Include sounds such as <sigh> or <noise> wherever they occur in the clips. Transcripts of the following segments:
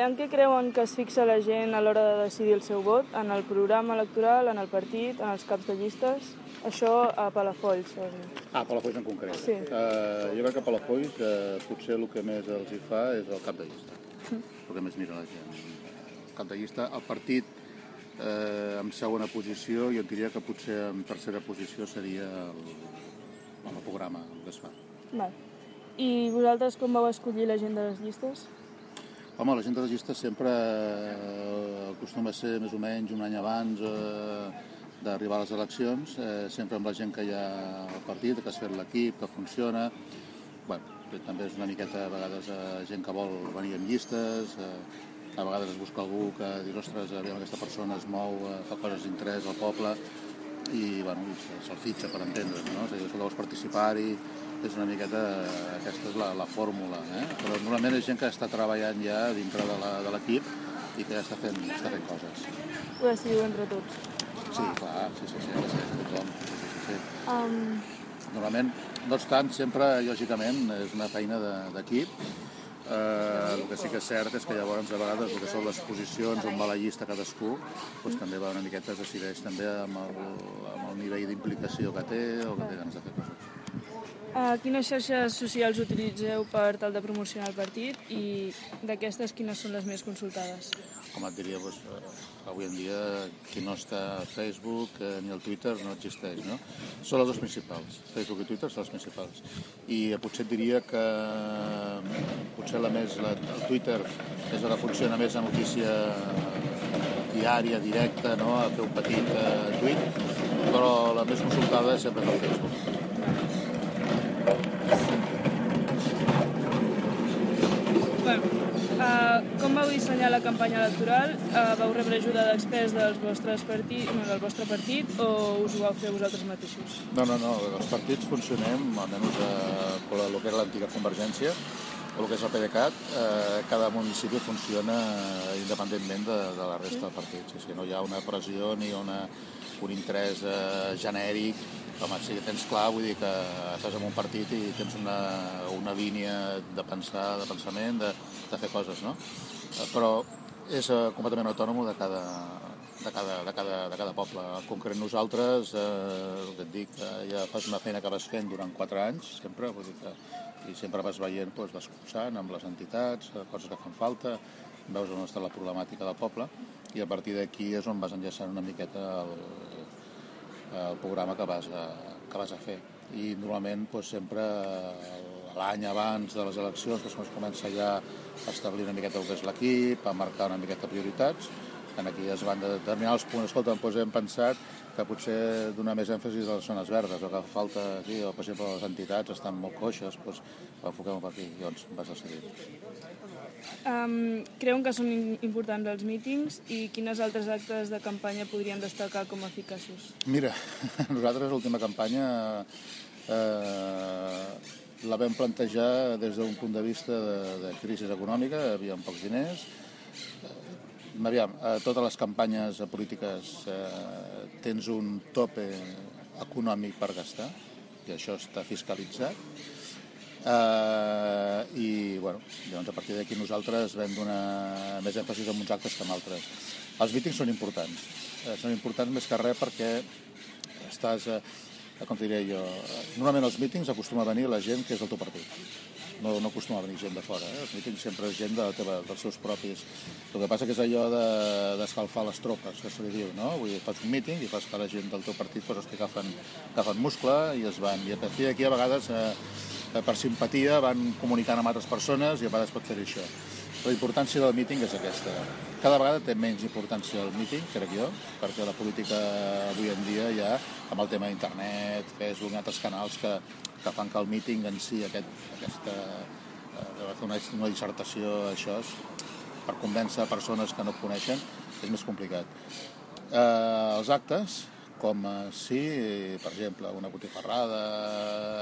En què creuen que es fixa la gent a l'hora de decidir el seu vot? En el programa electoral, en el partit, en els caps de llistes? Això a Palafolls. Ah, Palafolls en concret. Sí. Uh, jo crec que Palafolls uh, potser el que més els hi fa és el cap de llista. El que més mira la gent. El cap de llista, el partit eh, en segona posició, jo diria que potser en tercera posició seria el, el programa que es fa. Val. I vosaltres com vau escollir la gent de les llistes? Home, la gent de llistes sempre eh, acostuma a ser més o menys un any abans eh, d'arribar a les eleccions, eh, sempre amb la gent que hi ha al partit, que has fet l'equip, que funciona. Bueno, també és una miqueta a vegades gent que vol venir en llistes, a vegades es busca algú que dir, ostres, aviam, aquesta persona es mou, fa coses d'interès al poble, i bueno, se'l fitxa per entendre's, no? És a dir, vols participar-hi, és una miqueta, aquesta és la, la fórmula, eh? Però normalment és gent que està treballant ja dintre de de l'equip i que ja està fent, està fent coses. Ho decidiu entre tots. Sí, clar, sí, sí, sí, sí, sí, tothom. Sí, sí, sí. Um, Normalment, no obstant, sempre, lògicament, és una feina de- d'equip. Eh, el que sí que és cert és que llavors, a vegades, el que són les posicions on va la llista cadascú, doncs també va una miqueta, es decideix també amb el, amb el nivell d'implicació que té o que té ganes de fer coses. Uh, quines xarxes socials utilitzeu per tal de promocionar el partit i d'aquestes quines són les més consultades? Com et diria, doncs, avui en dia qui no està a Facebook eh, ni al Twitter no existeix, no? Són les dues principals, Facebook i Twitter són les principals. I eh, potser et diria que eh, potser la més, la, el Twitter és la funciona més a notícia diària, directa, no? a fer un petit eh, tuit, però la més consultada és sempre el Facebook. Bueno, uh, com dissenyar la campanya electoral? Uh, vau rebre ajuda d'experts dels vostres partit, no, del vostre partit o us ho vau fer vosaltres mateixos? No, no, no, els partits funcionem, almenys a, a el que era l'antiga Convergència, o el que és el PDeCAT, eh, cada municipi funciona independentment de, de la resta de partits. O sigui, no hi ha una pressió ni una, un interès eh, genèric. Home, si tens clar, vull dir que estàs en un partit i tens una, una línia de pensar, de pensament, de, de fer coses, no? Eh, Però és eh, completament autònom de cada, de cada, de cada, de cada poble. En concret nosaltres, eh, el que et dic, eh, ja fas una feina que vas fent durant quatre anys, sempre, vull dir que, i sempre vas veient, doncs, vas cursant amb les entitats, eh, coses que fan falta, veus on està la problemàtica del poble, i a partir d'aquí és on vas enllaçant una miqueta el, el programa que vas a, que vas a fer. I normalment doncs, sempre eh, l'any abans de les eleccions doncs, es comença ja a establir una miqueta el que és l'equip, a marcar una miqueta prioritats, en aquí es van determinar els punts. Escolta, doncs hem pensat que potser donar més èmfasi a les zones verdes, o que falta aquí, o per exemple les entitats estan molt coixes, doncs enfoquem-ho per aquí, i llavors vas decidir. Um, creuen que són importants els mítings i quines altres actes de campanya podrien destacar com a eficaços? Mira, <laughs> nosaltres l'última campanya eh, la vam plantejar des d'un punt de vista de, de crisi econòmica, hi havia pocs diners. Eh, aviam, a totes les campanyes polítiques eh, tens un tope econòmic per gastar, i això està fiscalitzat. Uh, i bueno, llavors a partir d'aquí nosaltres vam donar més èmfasis en uns actes que en altres. Els mítings són importants, uh, són importants més que res perquè estàs, uh, com diré jo, eh, normalment als mítings acostuma a venir la gent que és del teu partit. No, no acostuma a venir gent de fora, eh? els mítings sempre és gent de la teva, dels seus propis. El que passa que és allò de- d'escalfar les tropes, que se li diu, no? Vull dir, fas un míting i fas que la gent del teu partit pues, estigui agafant, agafant muscle i es van. I a partir d'aquí a vegades eh, eh, per simpatia van comunicant amb altres persones i a vegades pot fer això. La importància del míting és aquesta. Cada vegada té menys importància el míting, crec jo, perquè la política avui en dia ja, amb el tema d'internet, Facebook i altres canals que, que fan que el míting en si, aquest, aquesta, eh, fer una, una dissertació, això, és, per convèncer persones que no coneixen, és més complicat. Eh, els actes, com eh, sí, per exemple, una botifarrada,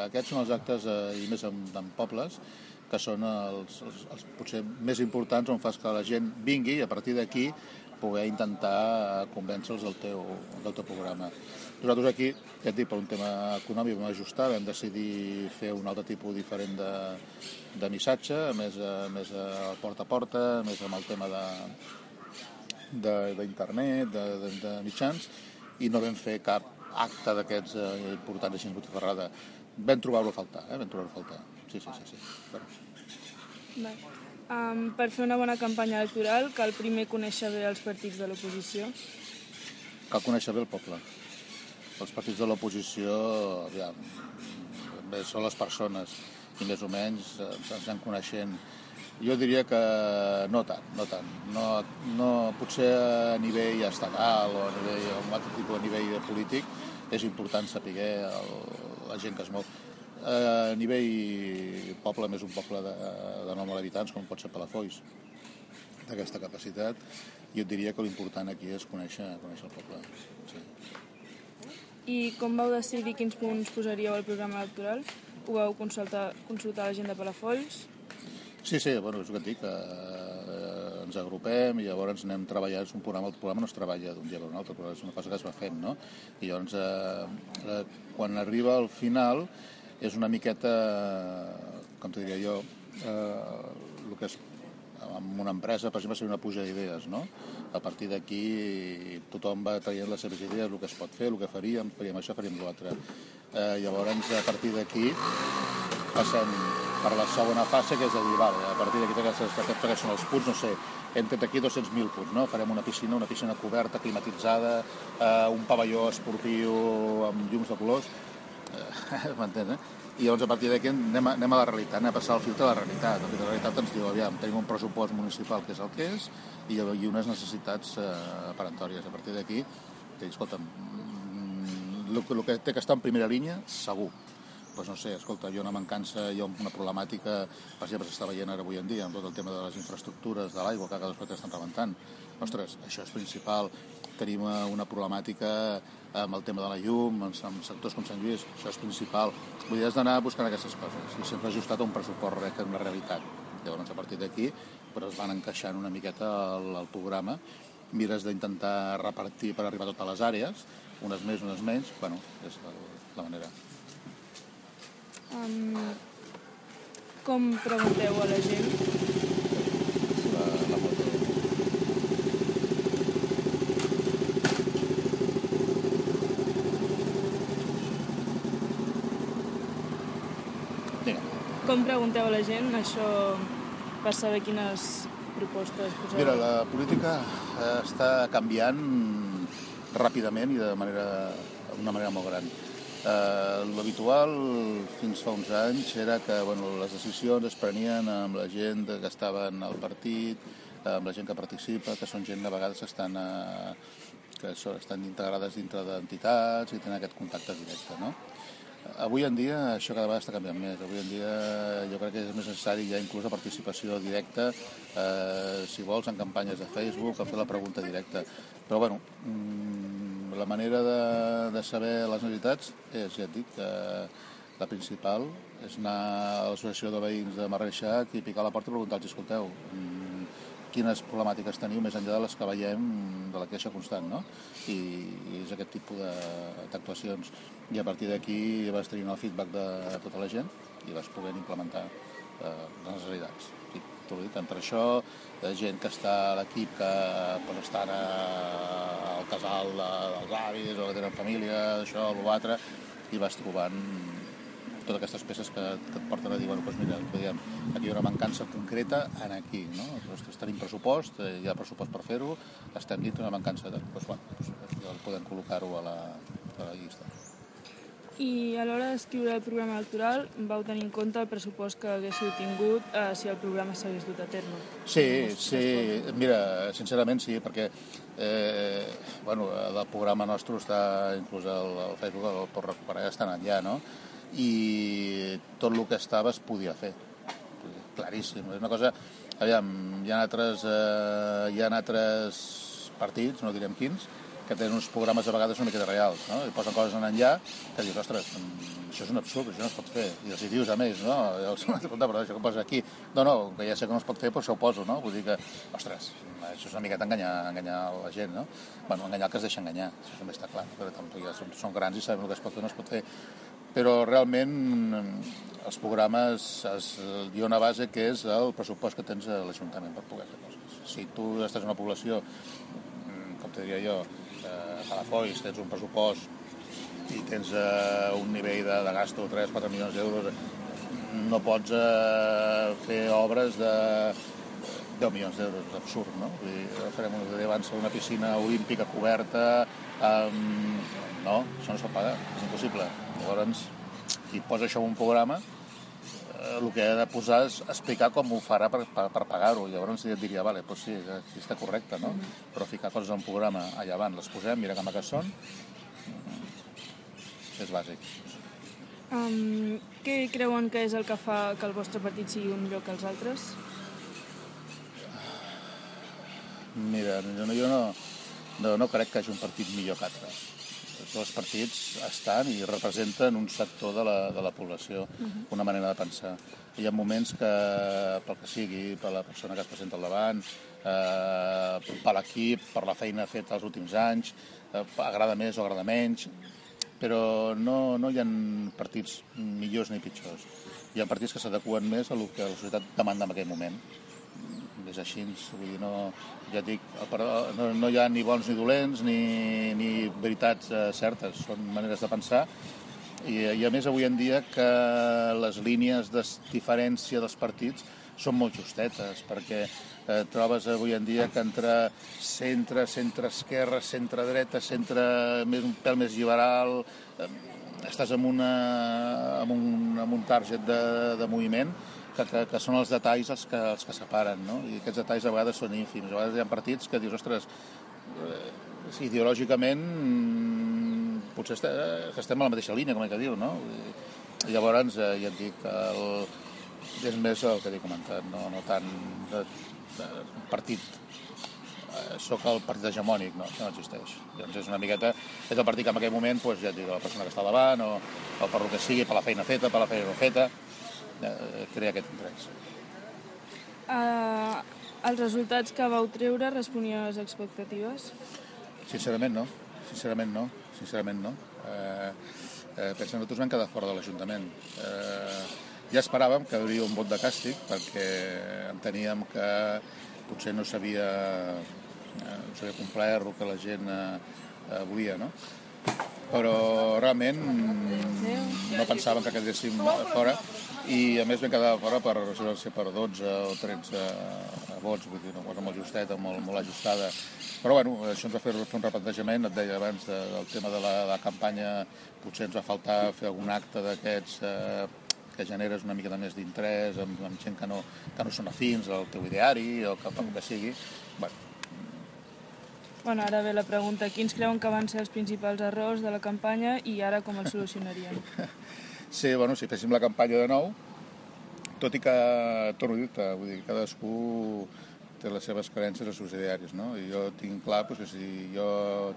aquests són els actes, eh, i més en, en pobles, que són els, els, els potser més importants on fas que la gent vingui i a partir d'aquí poder intentar convèncer-los del, teu, del teu programa. Nosaltres aquí, ja et dic, per un tema econòmic vam ajustar, vam decidir fer un altre tipus diferent de, de missatge, més, més a porta a porta, més amb el tema de d'internet, de, de, de, de mitjans, i no vam fer cap acte d'aquests eh, importants així en Ferrada. Vam trobar-lo a faltar, eh? vam trobar-lo a faltar. Sí, sí, sí. sí. Bueno. Um, per fer una bona campanya electoral cal primer conèixer bé els partits de l'oposició? Cal conèixer bé el poble. Els partits de l'oposició, bé, són les persones i més o menys ens anem coneixent. Jo diria que no tant, no tant. No, no, potser a nivell estatal o a nivell, un altre tipus de nivell polític és important saber el, la gent que es mou a nivell poble, més un poble de, de 9.000 habitants, com pot ser Palafolls, d'aquesta capacitat, jo et diria que l'important aquí és conèixer, conèixer el poble. Sí. I com vau decidir quins punts posaríeu al programa electoral? Ho vau consultar, consultar la gent de Palafolls? Sí, sí, bueno, és el que et dic, eh, ens agrupem i llavors anem treballant, és un programa, el programa no es treballa d'un dia per un altre, però és una cosa que es va fent, no? I llavors, eh, eh, quan arriba al final, és una miqueta, com te diria jo, eh, el que és en una empresa, per exemple, seria una puja d'idees, no? A partir d'aquí tothom va traient les seves idees, el que es pot fer, el que faríem, faríem això, faríem l'altre. Eh, llavors, a partir d'aquí, passem per la segona fase, que és a dir, vale, a partir d'aquí aquests, aquests són els punts, no sé, hem fet aquí 200.000 punts, no? Farem una piscina, una piscina coberta, climatitzada, eh, un pavelló esportiu amb llums de colors, <laughs> m'entens, eh? I llavors a partir d'aquí anem, a, anem a la realitat, anem a passar el filtre de la realitat. El filtre de la realitat ens diu, aviam, tenim un pressupost municipal que és el que és i, i unes necessitats eh, perentòries. A partir d'aquí, escolta'm, el, mm, el que té que estar en primera línia, segur pues no sé, escolta, ha una mancança, ha una problemàtica, per exemple, s'està veient ara avui en dia amb tot el tema de les infraestructures de l'aigua que cada cop estan rebentant. Ostres, això és principal. Tenim eh, una problemàtica amb el tema de la llum, en, sectors com Sant Lluís, això és principal. Vull dir, has d'anar buscant aquestes coses i sempre ajustat a un pressupost rec en una realitat. Llavors, a partir d'aquí, però es van encaixant una miqueta al, al programa, mires d'intentar repartir per arribar a totes les àrees, unes més, unes menys, bueno, és la, la manera. Um, com pregunteu a la gent? La, la foto. Com pregunteu a la gent això per saber quines propostes poseu? Mira, la política eh, està canviant ràpidament i de manera, d'una manera molt gran Eh, L'habitual fins fa uns anys era que bueno, les decisions es prenien amb la gent que estaven al partit, amb la gent que participa, que són gent a vegades que estan, eh, que estan integrades dintre d'entitats i tenen aquest contacte directe. No? Avui en dia això cada vegada està canviant més. Avui en dia jo crec que és més necessari ja inclús la participació directa, eh, si vols, en campanyes de Facebook, a fer la pregunta directa. Però bueno, mmm, la manera de, de saber les necessitats és, ja et dic, que la principal és anar a l'associació de veïns de Marreixac i picar a la porta i preguntar-los, escolteu, mm, quines problemàtiques teniu més enllà de les que veiem de la queixa constant, no? I, i és aquest tipus d'actuacions. I a partir d'aquí vas tenint el feedback de tota la gent i vas poder implementar eh, les necessitats. Sí, t'ho dit, entre això, de gent que està a l'equip que pues, estan a, al casal de, dels avis o que tenen família, això, l'altre, i vas trobant totes aquestes peces que, que et porten a dir, bueno, doncs mira, diguem, aquí hi ha una mancança concreta en aquí, no? Ostres, tenim pressupost, eh, hi ha pressupost per fer-ho, estem dins d'una mancança de... Doncs, bueno, doncs, podem col·locar-ho a, la, a la llista. I a l'hora d'escriure el programa electoral vau tenir en compte el pressupost que haguéssiu tingut eh, si el programa s'hagués dut a terme? Sí, sí, mira, sincerament sí, perquè eh, bueno, el programa nostre està inclús al, al Facebook, el pot recuperar, ja estan allà, no? I tot el que estava es podia fer, claríssim. És una cosa, aviam, hi ha altres, eh, hi ha altres partits, no direm quins, que tenen uns programes a vegades una mica reals, no? I posen coses en enllà que dius, ostres, mm, això és un absurd, això no es pot fer. I els hi dius a més, no? Els <laughs> però això que posa aquí. No, no, que ja sé que no es pot fer, però això ho poso, no? Vull dir que, ostres, això és una miqueta enganyar, enganyar la gent, no? Bueno, enganyar el que es deixa enganyar, això també està clar, però tampoc ja són, són grans i sabem el que es pot fer no es pot fer. Però realment els programes es, ha una base que és el pressupost que tens a l'Ajuntament per poder fer coses. Si tu estàs en una població, mm, com te diria jo, a Palafolls tens un pressupost i tens eh, un nivell de, de gasto de 3-4 milions d'euros, no pots eh, fer obres de 10 milions d'euros, és absurd, no? Vull dir, farem una, abans una piscina olímpica coberta, amb... no, això no es pot pagar, és impossible. Llavors, qui posa això en un programa, eh, el que ha de posar és explicar com ho farà per, per, per pagar-ho. Llavors et diria, vale, doncs sí, sí està correcte, no? Mm. Però ficar coses en un programa allà avant, les posem, mira com que són, és bàsic. Um, què creuen que és el que fa que el vostre partit sigui un que els altres? Mira, jo no, jo no, no, no crec que hagi un partit millor que altres. Els partits estan i representen un sector de la, de la població, uh -huh. una manera de pensar. Hi ha moments que, pel que sigui, per la persona que es presenta al davant, eh, per l'equip, per la feina feta els últims anys, eh, agrada més o agrada menys, però no, no hi ha partits millors ni pitjors. Hi ha partits que s'adequen més a el que la societat demanda en aquell moment. És així, vull dir, no, ja dic, no, no hi ha ni bons ni dolents ni, ni veritats eh, certes, són maneres de pensar. I, i a més avui en dia que les línies de diferència dels partits són molt justetes, perquè eh, trobes avui en dia que entre centre, centre-esquerra, centre-dreta, centre més, un pèl més liberal, eh, estàs amb, una, amb, un, amb un target de, de moviment que, que, que són els detalls els que, els que separen, no? I aquests detalls a vegades són ínfims. A vegades hi ha partits que dius, ostres, eh, ideològicament potser estem a la mateixa línia, com he que dir, no? I llavors, eh, ja et dic, el, és més el que he comentat, no, no tant de, de, partit eh, sóc el partit hegemònic, no, no existeix. Llavors és una miqueta, és el partit que en aquell moment, doncs, ja et dic, la persona que està davant, o, o per lo que sigui, per la feina feta, per la feina no feta, eh, crea aquest interès. Uh, els resultats que vau treure responien a les expectatives? Sincerament no, sincerament no, sincerament no. Eh, eh, pensa, nosaltres vam quedar fora de l'Ajuntament. Eh, ja esperàvem que hauria un vot de càstig perquè enteníem que potser no s'havia eh, no complert el que la gent eh, eh, volia, no? Però realment no pensàvem que quedéssim fora i a més vam quedar fora per, per 12 o 13 vots, vull dir, una cosa molt justeta, molt, molt ajustada. Però bueno, això ens va fer, un replantejament, et deia abans, de, del tema de la, de la campanya, potser ens va faltar fer algun acte d'aquests eh, que generes una mica de més d'interès amb, amb gent que no, que no són afins al teu ideari o que, que sigui. Bueno. bueno, ara ve la pregunta. Quins creuen que van ser els principals errors de la campanya i ara com els solucionarien? <laughs> sí, bueno, si féssim la campanya de nou, tot i que, torno a dir-te, vull dir, cadascú té les seves carències a subsidiaris, no? I jo tinc clar pues, que si jo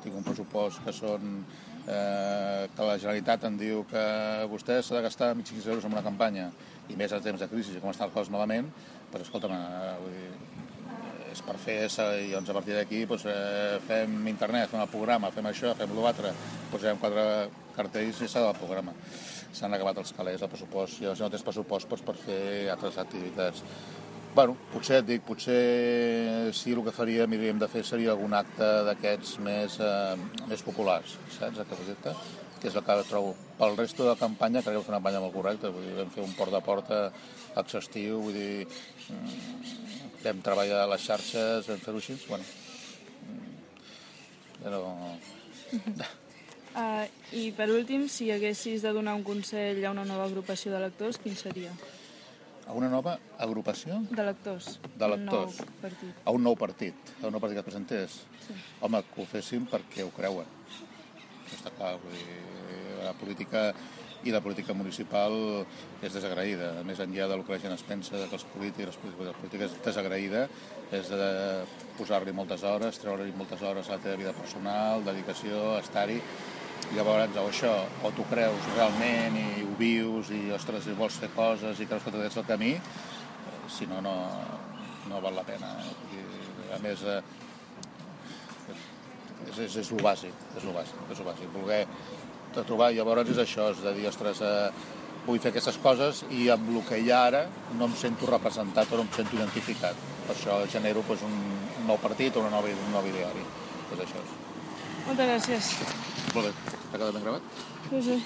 tinc un pressupost que són eh, que la Generalitat em diu que vostè s'ha de gastar 1.500 euros en una campanya i més en temps de crisi com estan les coses malament, doncs escolta'm, eh, vull dir, és per fer i doncs a partir d'aquí doncs, eh, fem internet, fem el programa, fem això, fem l'altre, posem quatre cartells i s'ha del programa. S'han acabat els calés, el pressupost, i llavors no tens pressupost doncs, per fer altres activitats bueno, potser et dic, potser sí el que faríem i hauríem de fer seria algun acte d'aquests més, eh, més populars, saps, que dir-te? Que és el que trobo. Pel resto de la campanya crec que fer una campanya molt correcta, vull dir, vam fer un port de porta exhaustiu, vull dir, mm, vam treballar les xarxes, vam fer-ho així, bueno, mm, però... Uh, I per últim, si haguessis de donar un consell a una nova agrupació de lectors, quin seria? a una nova agrupació? De lectors. De lectors. Un nou partit. A un nou partit. A un nou partit que es presentés. Sí. Home, que ho fessin perquè ho creuen. Això està clar. Vull dir, la política i la política municipal és desagraïda. Més enllà del que la gent es pensa que els polítics, la política és desagraïda, és de posar-li moltes hores, treure-li moltes hores a la teva vida personal, dedicació, estar-hi, llavors o això, o tu creus realment i ho vius i, ostres, i vols fer coses i creus que t'has el camí, si no, no, no val la pena. Eh? I, a més, eh, és, és, és el bàsic, és el bàsic, és el bàsic. Voler trobar, llavors és això, és de dir, ostres, eh, vull fer aquestes coses i amb el que hi ha ara no em sento representat o no em sento identificat. Per això genero pues, un, un nou partit o una nova, un nou ideari. Pues això és. Moltes gràcies. Molt bé. ¿Acabas de grabar? No sé.